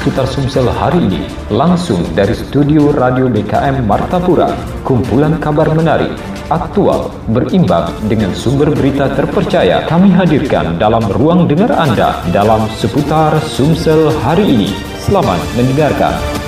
seputar Sumsel hari ini langsung dari studio Radio BKM Martapura. Kumpulan kabar menarik, aktual, berimbang dengan sumber berita terpercaya kami hadirkan dalam ruang dengar Anda dalam seputar Sumsel hari ini. Selamat mendengarkan.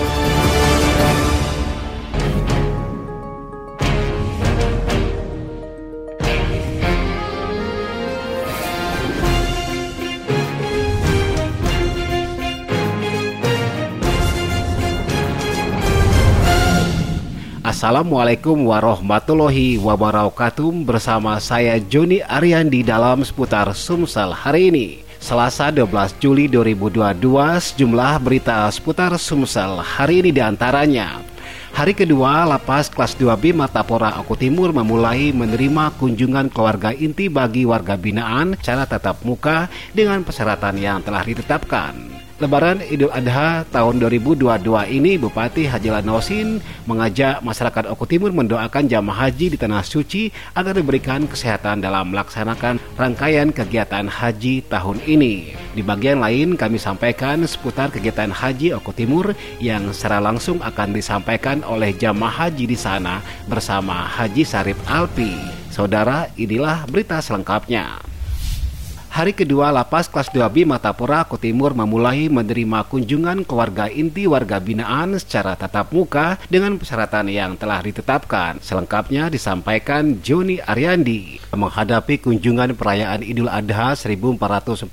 Assalamualaikum warahmatullahi wabarakatuh Bersama saya Joni Ariandi dalam seputar Sumsel hari ini Selasa 12 Juli 2022 Sejumlah berita seputar Sumsel hari ini di antaranya Hari kedua, Lapas kelas 2B Matapora Aku Timur memulai menerima kunjungan keluarga inti bagi warga binaan cara tatap muka dengan persyaratan yang telah ditetapkan. Lebaran Idul Adha tahun 2022 ini Bupati Haji Lanosin mengajak masyarakat Oku Timur mendoakan jamaah haji di Tanah Suci agar diberikan kesehatan dalam melaksanakan rangkaian kegiatan haji tahun ini. Di bagian lain kami sampaikan seputar kegiatan haji Oku Timur yang secara langsung akan disampaikan oleh jamaah haji di sana bersama Haji Sarif Alpi. Saudara, inilah berita selengkapnya. Hari kedua Lapas kelas 2B Matapura Timur memulai menerima kunjungan keluarga inti warga binaan secara tatap muka dengan persyaratan yang telah ditetapkan. Selengkapnya disampaikan Joni Ariandi menghadapi kunjungan perayaan Idul Adha 1443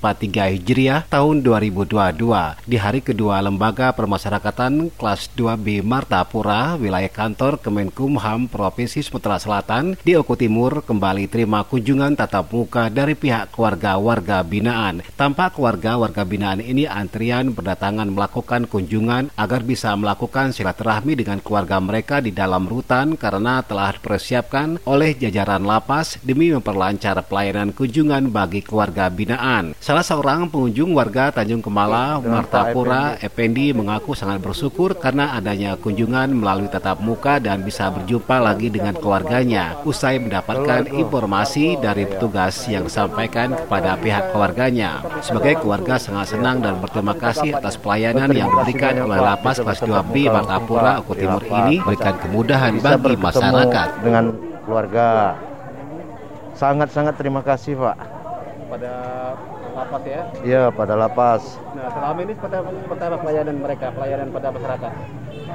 Hijriah tahun 2022 di hari kedua Lembaga Permasyarakatan kelas 2B Martapura wilayah kantor Kemenkumham Provinsi Sumatera Selatan di Oku Timur kembali terima kunjungan tatap muka dari pihak keluarga warga binaan. Tampak warga-warga binaan ini antrian berdatangan melakukan kunjungan agar bisa melakukan silaturahmi dengan keluarga mereka di dalam rutan karena telah dipersiapkan oleh jajaran lapas demi memperlancar pelayanan kunjungan bagi keluarga binaan. Salah seorang pengunjung warga Tanjung Kemala, Martapura, Effendi mengaku sangat bersyukur karena adanya kunjungan melalui tatap muka dan bisa berjumpa lagi dengan keluarganya usai mendapatkan informasi dari petugas yang disampaikan kepada pihak keluarganya. Sebagai keluarga sangat senang dan berterima kasih atas pelayanan yang diberikan oleh lapas kelas 2B Martapura Oku Timur ini berikan kemudahan bagi masyarakat. Dengan keluarga sangat-sangat terima kasih Pak. Pada lapas ya? Iya pada lapas. Nah selama ini seperti, seperti apa pelayanan mereka, pelayanan pada masyarakat?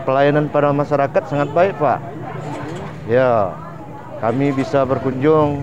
Pelayanan pada masyarakat sangat baik Pak. Ya, kami bisa berkunjung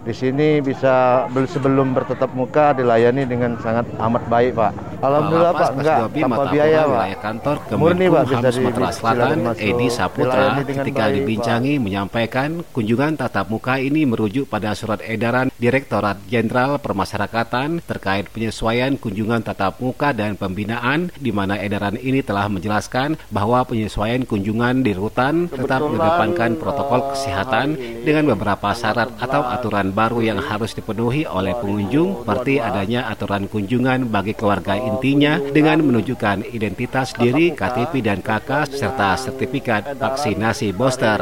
di sini bisa sebelum bertetap muka dilayani dengan sangat amat baik Pak. Alhamdulillah Pak, enggak tanpa biaya Pak. kantor Murni Pak bisa di Sumatera Selatan Edi Saputra ketika dibincangi baik, menyampaikan kunjungan tatap muka ini merujuk pada surat edaran Direktorat Jenderal Permasyarakatan terkait penyesuaian kunjungan tatap muka dan pembinaan di mana edaran ini telah menjelaskan bahwa penyesuaian kunjungan di rutan tetap mengedepankan protokol kesehatan dengan beberapa syarat atau aturan baru yang harus dipenuhi oleh pengunjung seperti adanya aturan kunjungan bagi keluarga intinya dengan menunjukkan identitas diri, KTP dan KK serta sertifikat vaksinasi booster.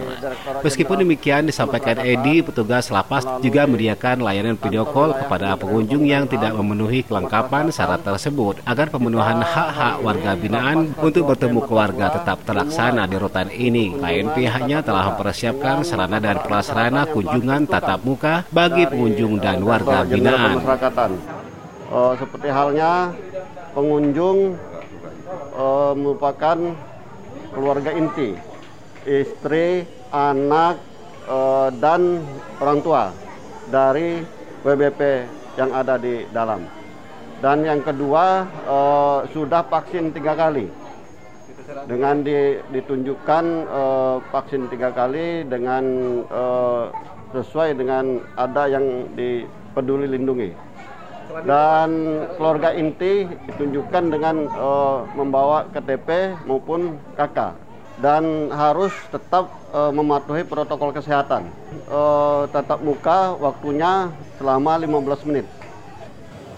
Meskipun demikian disampaikan Edi, petugas lapas juga menyediakan layanan video call kepada pengunjung yang tidak memenuhi kelengkapan syarat tersebut agar pemenuhan hak-hak warga binaan untuk bertemu keluarga tetap terlaksana di rutan ini. Lain pihaknya telah mempersiapkan sarana dan prasarana kunjungan tatap muka bagi pengunjung dan warga binaan. Uh, seperti halnya pengunjung uh, merupakan keluarga inti, istri, anak, uh, dan orang tua dari WBP yang ada di dalam. Dan yang kedua uh, sudah vaksin tiga kali dengan di, ditunjukkan uh, vaksin tiga kali dengan uh, sesuai dengan ada yang di peduli lindungi. Dan keluarga inti ditunjukkan dengan uh, membawa KTP maupun KK dan harus tetap uh, mematuhi protokol kesehatan. Uh, tatap muka waktunya selama 15 menit.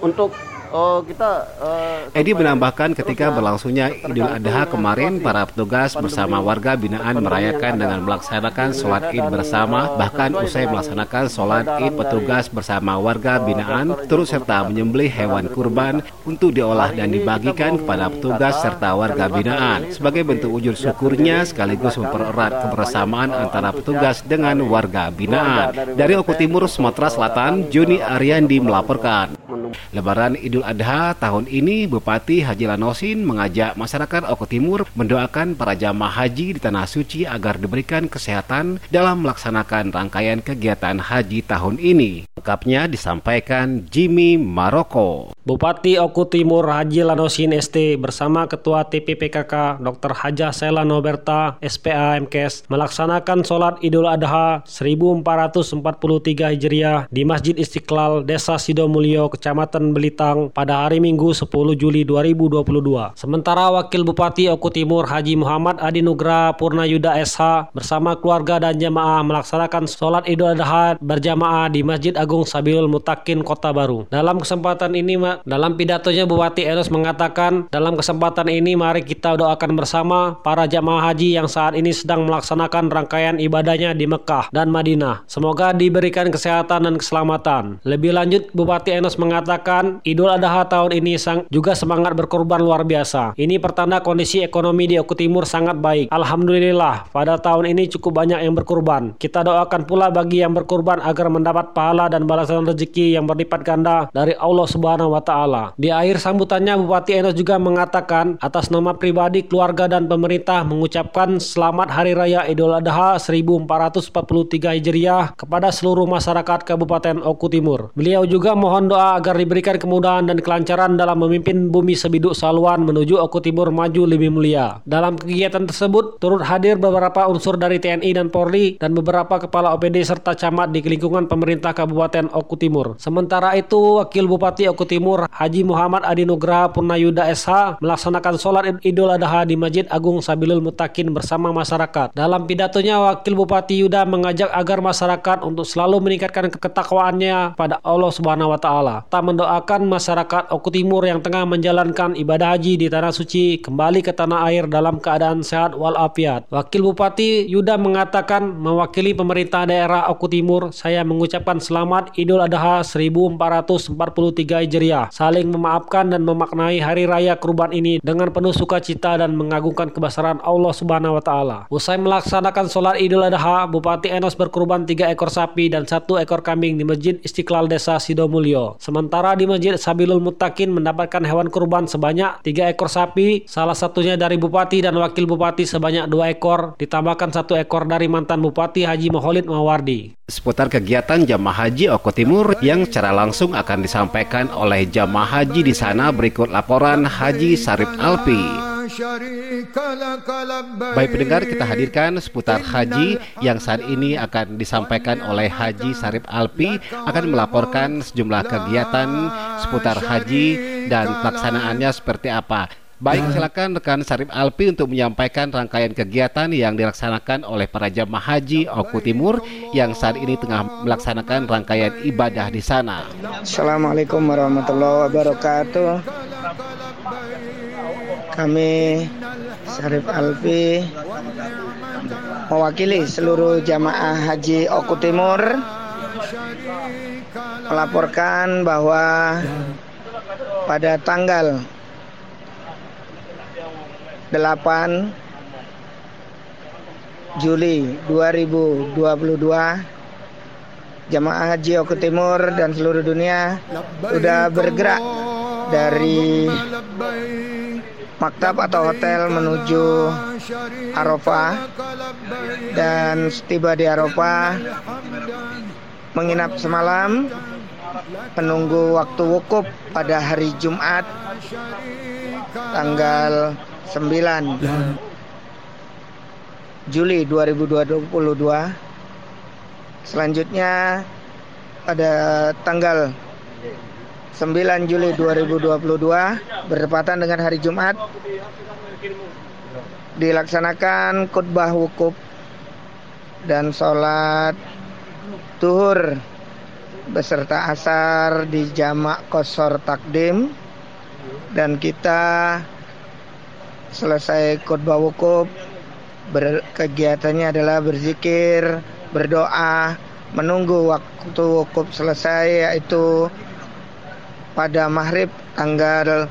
Untuk Oh, kita uh, Edi menambahkan ketika berlangsungnya Idul Adha kemarin para petugas bersama warga binaan merayakan dengan melaksanakan sholat Id bersama. bahkan usai melaksanakan sholat Id petugas bersama warga binaan turut serta menyembelih hewan kurban untuk diolah dan dibagikan kepada petugas serta warga binaan sebagai bentuk ujur syukurnya sekaligus mempererat kebersamaan antara petugas dengan warga binaan. Dari Oku Timur, Sumatera Selatan, Juni Ariandi melaporkan. Lebaran Idul Adha tahun ini Bupati Haji Lanosin mengajak masyarakat Oku Timur mendoakan para jamaah haji di Tanah Suci agar diberikan kesehatan dalam melaksanakan rangkaian kegiatan haji tahun ini. Lengkapnya disampaikan Jimmy Maroko. Bupati Oku Timur Haji Lanosin ST bersama Ketua TPPKK Dr. Haja Sela Noberta SPA MKes melaksanakan sholat Idul Adha 1443 Hijriah di Masjid Istiqlal Desa Sidomulyo Kecamatan Kecamatan Belitang pada hari Minggu 10 Juli 2022. Sementara Wakil Bupati Oku Timur Haji Muhammad Adi Nugra Purnayuda SH bersama keluarga dan jemaah melaksanakan sholat Idul Adha berjamaah di Masjid Agung Sabilul Mutakin Kota Baru. Dalam kesempatan ini, dalam pidatonya Bupati Enos mengatakan, dalam kesempatan ini mari kita doakan bersama para jamaah haji yang saat ini sedang melaksanakan rangkaian ibadahnya di Mekah dan Madinah. Semoga diberikan kesehatan dan keselamatan. Lebih lanjut, Bupati Enos mengatakan mengatakan Idul Adha tahun ini sang juga semangat berkorban luar biasa. Ini pertanda kondisi ekonomi di Oku Timur sangat baik. Alhamdulillah, pada tahun ini cukup banyak yang berkorban. Kita doakan pula bagi yang berkorban agar mendapat pahala dan balasan rezeki yang berlipat ganda dari Allah Subhanahu wa taala. Di akhir sambutannya Bupati Enos juga mengatakan atas nama pribadi, keluarga dan pemerintah mengucapkan selamat Hari Raya Idul Adha 1443 Hijriah kepada seluruh masyarakat Kabupaten Oku Timur. Beliau juga mohon doa agar diberikan kemudahan dan kelancaran dalam memimpin bumi sebiduk Saluan menuju Oku Timur maju lebih mulia. Dalam kegiatan tersebut turut hadir beberapa unsur dari TNI dan Polri dan beberapa kepala OPD serta camat di lingkungan pemerintah Kabupaten Oku Timur. Sementara itu, Wakil Bupati Oku Timur Haji Muhammad Adi Nugra Purnayuda SH melaksanakan sholat Idul Adha di Masjid Agung Sabilul Mutakin bersama masyarakat. Dalam pidatonya, Wakil Bupati Yuda mengajak agar masyarakat untuk selalu meningkatkan ketakwaannya pada Allah Subhanahu wa taala mendoakan masyarakat Oku Timur yang tengah menjalankan ibadah haji di Tanah Suci kembali ke tanah air dalam keadaan sehat walafiat. Wakil Bupati Yuda mengatakan mewakili pemerintah daerah Oku Timur, saya mengucapkan selamat Idul Adha 1443 Hijriah. Saling memaafkan dan memaknai hari raya kurban ini dengan penuh sukacita dan mengagungkan kebesaran Allah Subhanahu wa taala. Usai melaksanakan sholat Idul Adha, Bupati Enos berkurban tiga ekor sapi dan satu ekor kambing di Masjid Istiqlal Desa Sidomulyo. Sementara Sementara di Masjid Sabilul Mutakin mendapatkan hewan kurban sebanyak tiga ekor sapi, salah satunya dari Bupati dan Wakil Bupati sebanyak dua ekor, ditambahkan satu ekor dari mantan Bupati Haji Maholid Mawardi. Seputar kegiatan jamaah haji Oko Timur yang secara langsung akan disampaikan oleh jamaah haji di sana berikut laporan Haji Sarip Alpi. Baik pendengar kita hadirkan seputar haji yang saat ini akan disampaikan oleh Haji Sarip Alpi akan melaporkan sejumlah kegiatan seputar haji dan pelaksanaannya seperti apa. Baik, silakan rekan Sarip Alpi untuk menyampaikan rangkaian kegiatan yang dilaksanakan oleh para jamaah haji Oku Timur yang saat ini tengah melaksanakan rangkaian ibadah di sana. Assalamualaikum warahmatullahi wabarakatuh. Kami Syarif Alfi mewakili seluruh jamaah haji Oku Timur melaporkan bahwa pada tanggal 8 Juli 2022 jamaah haji Oku Timur dan seluruh dunia sudah bergerak dari maktab atau hotel menuju Arafah. Dan setiba di Arafah menginap semalam menunggu waktu wukuf pada hari Jumat tanggal 9 Juli 2022 selanjutnya pada tanggal 9 Juli 2022 bertepatan dengan hari Jumat dilaksanakan khutbah wukuf dan sholat tuhur beserta asar di jamak kosor takdim. Dan kita selesai khutbah wukuf berkegiatannya adalah berzikir, berdoa, menunggu waktu wukuf selesai yaitu pada maghrib tanggal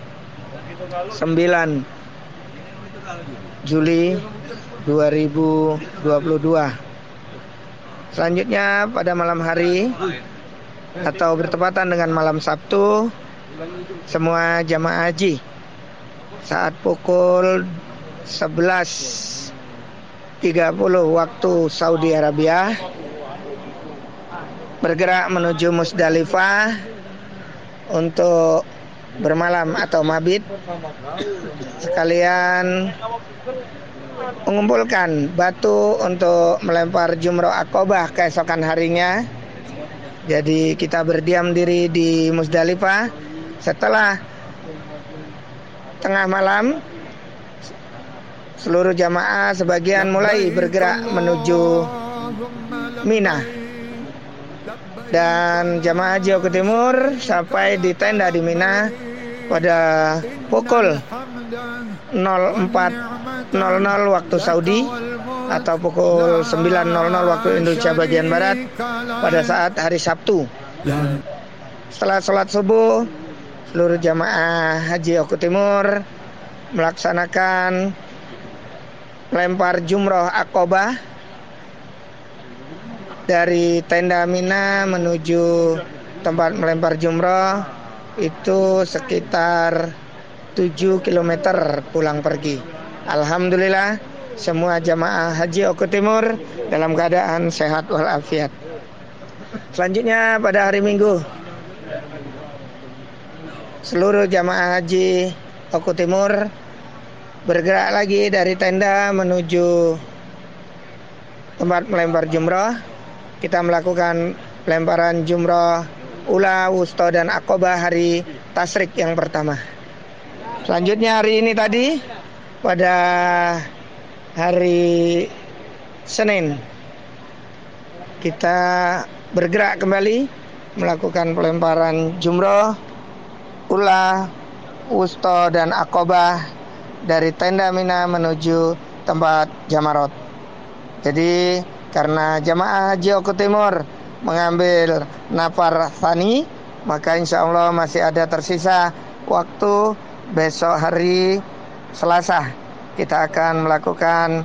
9 Juli 2022. Selanjutnya pada malam hari atau bertepatan dengan malam Sabtu semua jamaah haji saat pukul 11.30 waktu Saudi Arabia bergerak menuju Musdalifah untuk bermalam atau mabit sekalian mengumpulkan batu untuk melempar jumroh akobah keesokan harinya. Jadi kita berdiam diri di Musdalifah setelah tengah malam seluruh jamaah sebagian mulai bergerak menuju Mina dan jamaah Haji ke Timur sampai di tenda di Mina pada pukul 04.00 waktu Saudi atau pukul 9.00 waktu Indonesia bagian Barat pada saat hari Sabtu. Setelah sholat subuh, seluruh jamaah Haji Oku Timur melaksanakan lempar jumroh akobah dari tenda Mina menuju tempat melempar jumroh itu sekitar 7 km pulang pergi. Alhamdulillah semua jamaah Haji Oku Timur dalam keadaan sehat walafiat. Selanjutnya pada hari Minggu seluruh jamaah Haji Oku Timur bergerak lagi dari tenda menuju tempat melempar jumroh. Kita melakukan pelemparan jumroh ula, wusto, dan akobah hari tasrik yang pertama. Selanjutnya hari ini tadi pada hari Senin kita bergerak kembali melakukan pelemparan jumroh, ula, wusto dan akobah dari tenda Mina menuju tempat Jamarot. Jadi karena jamaah Haji Oku Timur mengambil nafar Thani, maka insya Allah masih ada tersisa waktu besok hari Selasa. Kita akan melakukan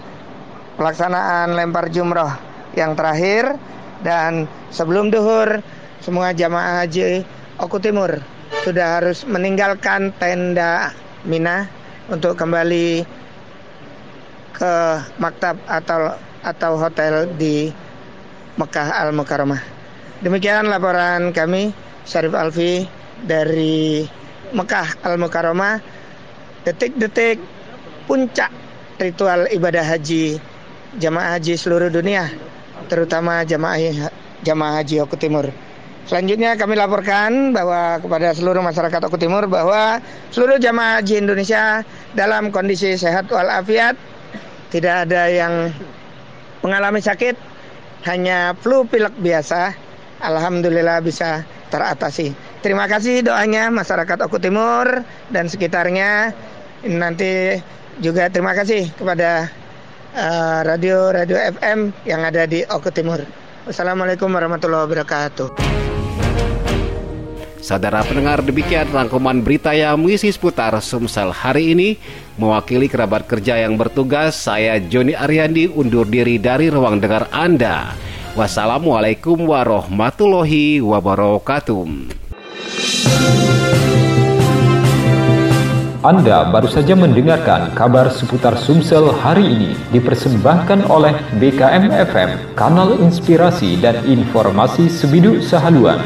pelaksanaan lempar jumroh yang terakhir. Dan sebelum duhur semua jamaah haji Oku Timur sudah harus meninggalkan tenda Mina untuk kembali ke maktab atau atau hotel di Mekah Al Mukarramah. Demikian laporan kami Syarif Alfi dari Mekah Al Mukarramah detik-detik puncak ritual ibadah haji jamaah haji seluruh dunia terutama jamaah jamaah haji Oku Timur. Selanjutnya kami laporkan bahwa kepada seluruh masyarakat Oku Timur bahwa seluruh jamaah haji Indonesia dalam kondisi sehat walafiat, tidak ada yang mengalami sakit, hanya flu pilek biasa. Alhamdulillah bisa teratasi. Terima kasih doanya masyarakat Oku Timur dan sekitarnya. Nanti juga terima kasih kepada uh, radio radio FM yang ada di Oku Timur. Wassalamualaikum warahmatullahi wabarakatuh. Saudara pendengar demikian rangkuman berita yang mengisi seputar Sumsel hari ini. Mewakili kerabat kerja yang bertugas Saya Joni Ariandi undur diri dari ruang dengar Anda. Wassalamualaikum warahmatullahi wabarakatuh. Anda baru saja mendengarkan kabar seputar Sumsel hari ini dipersembahkan oleh BKM FM, kanal inspirasi dan informasi Sebiduk Sahaluan.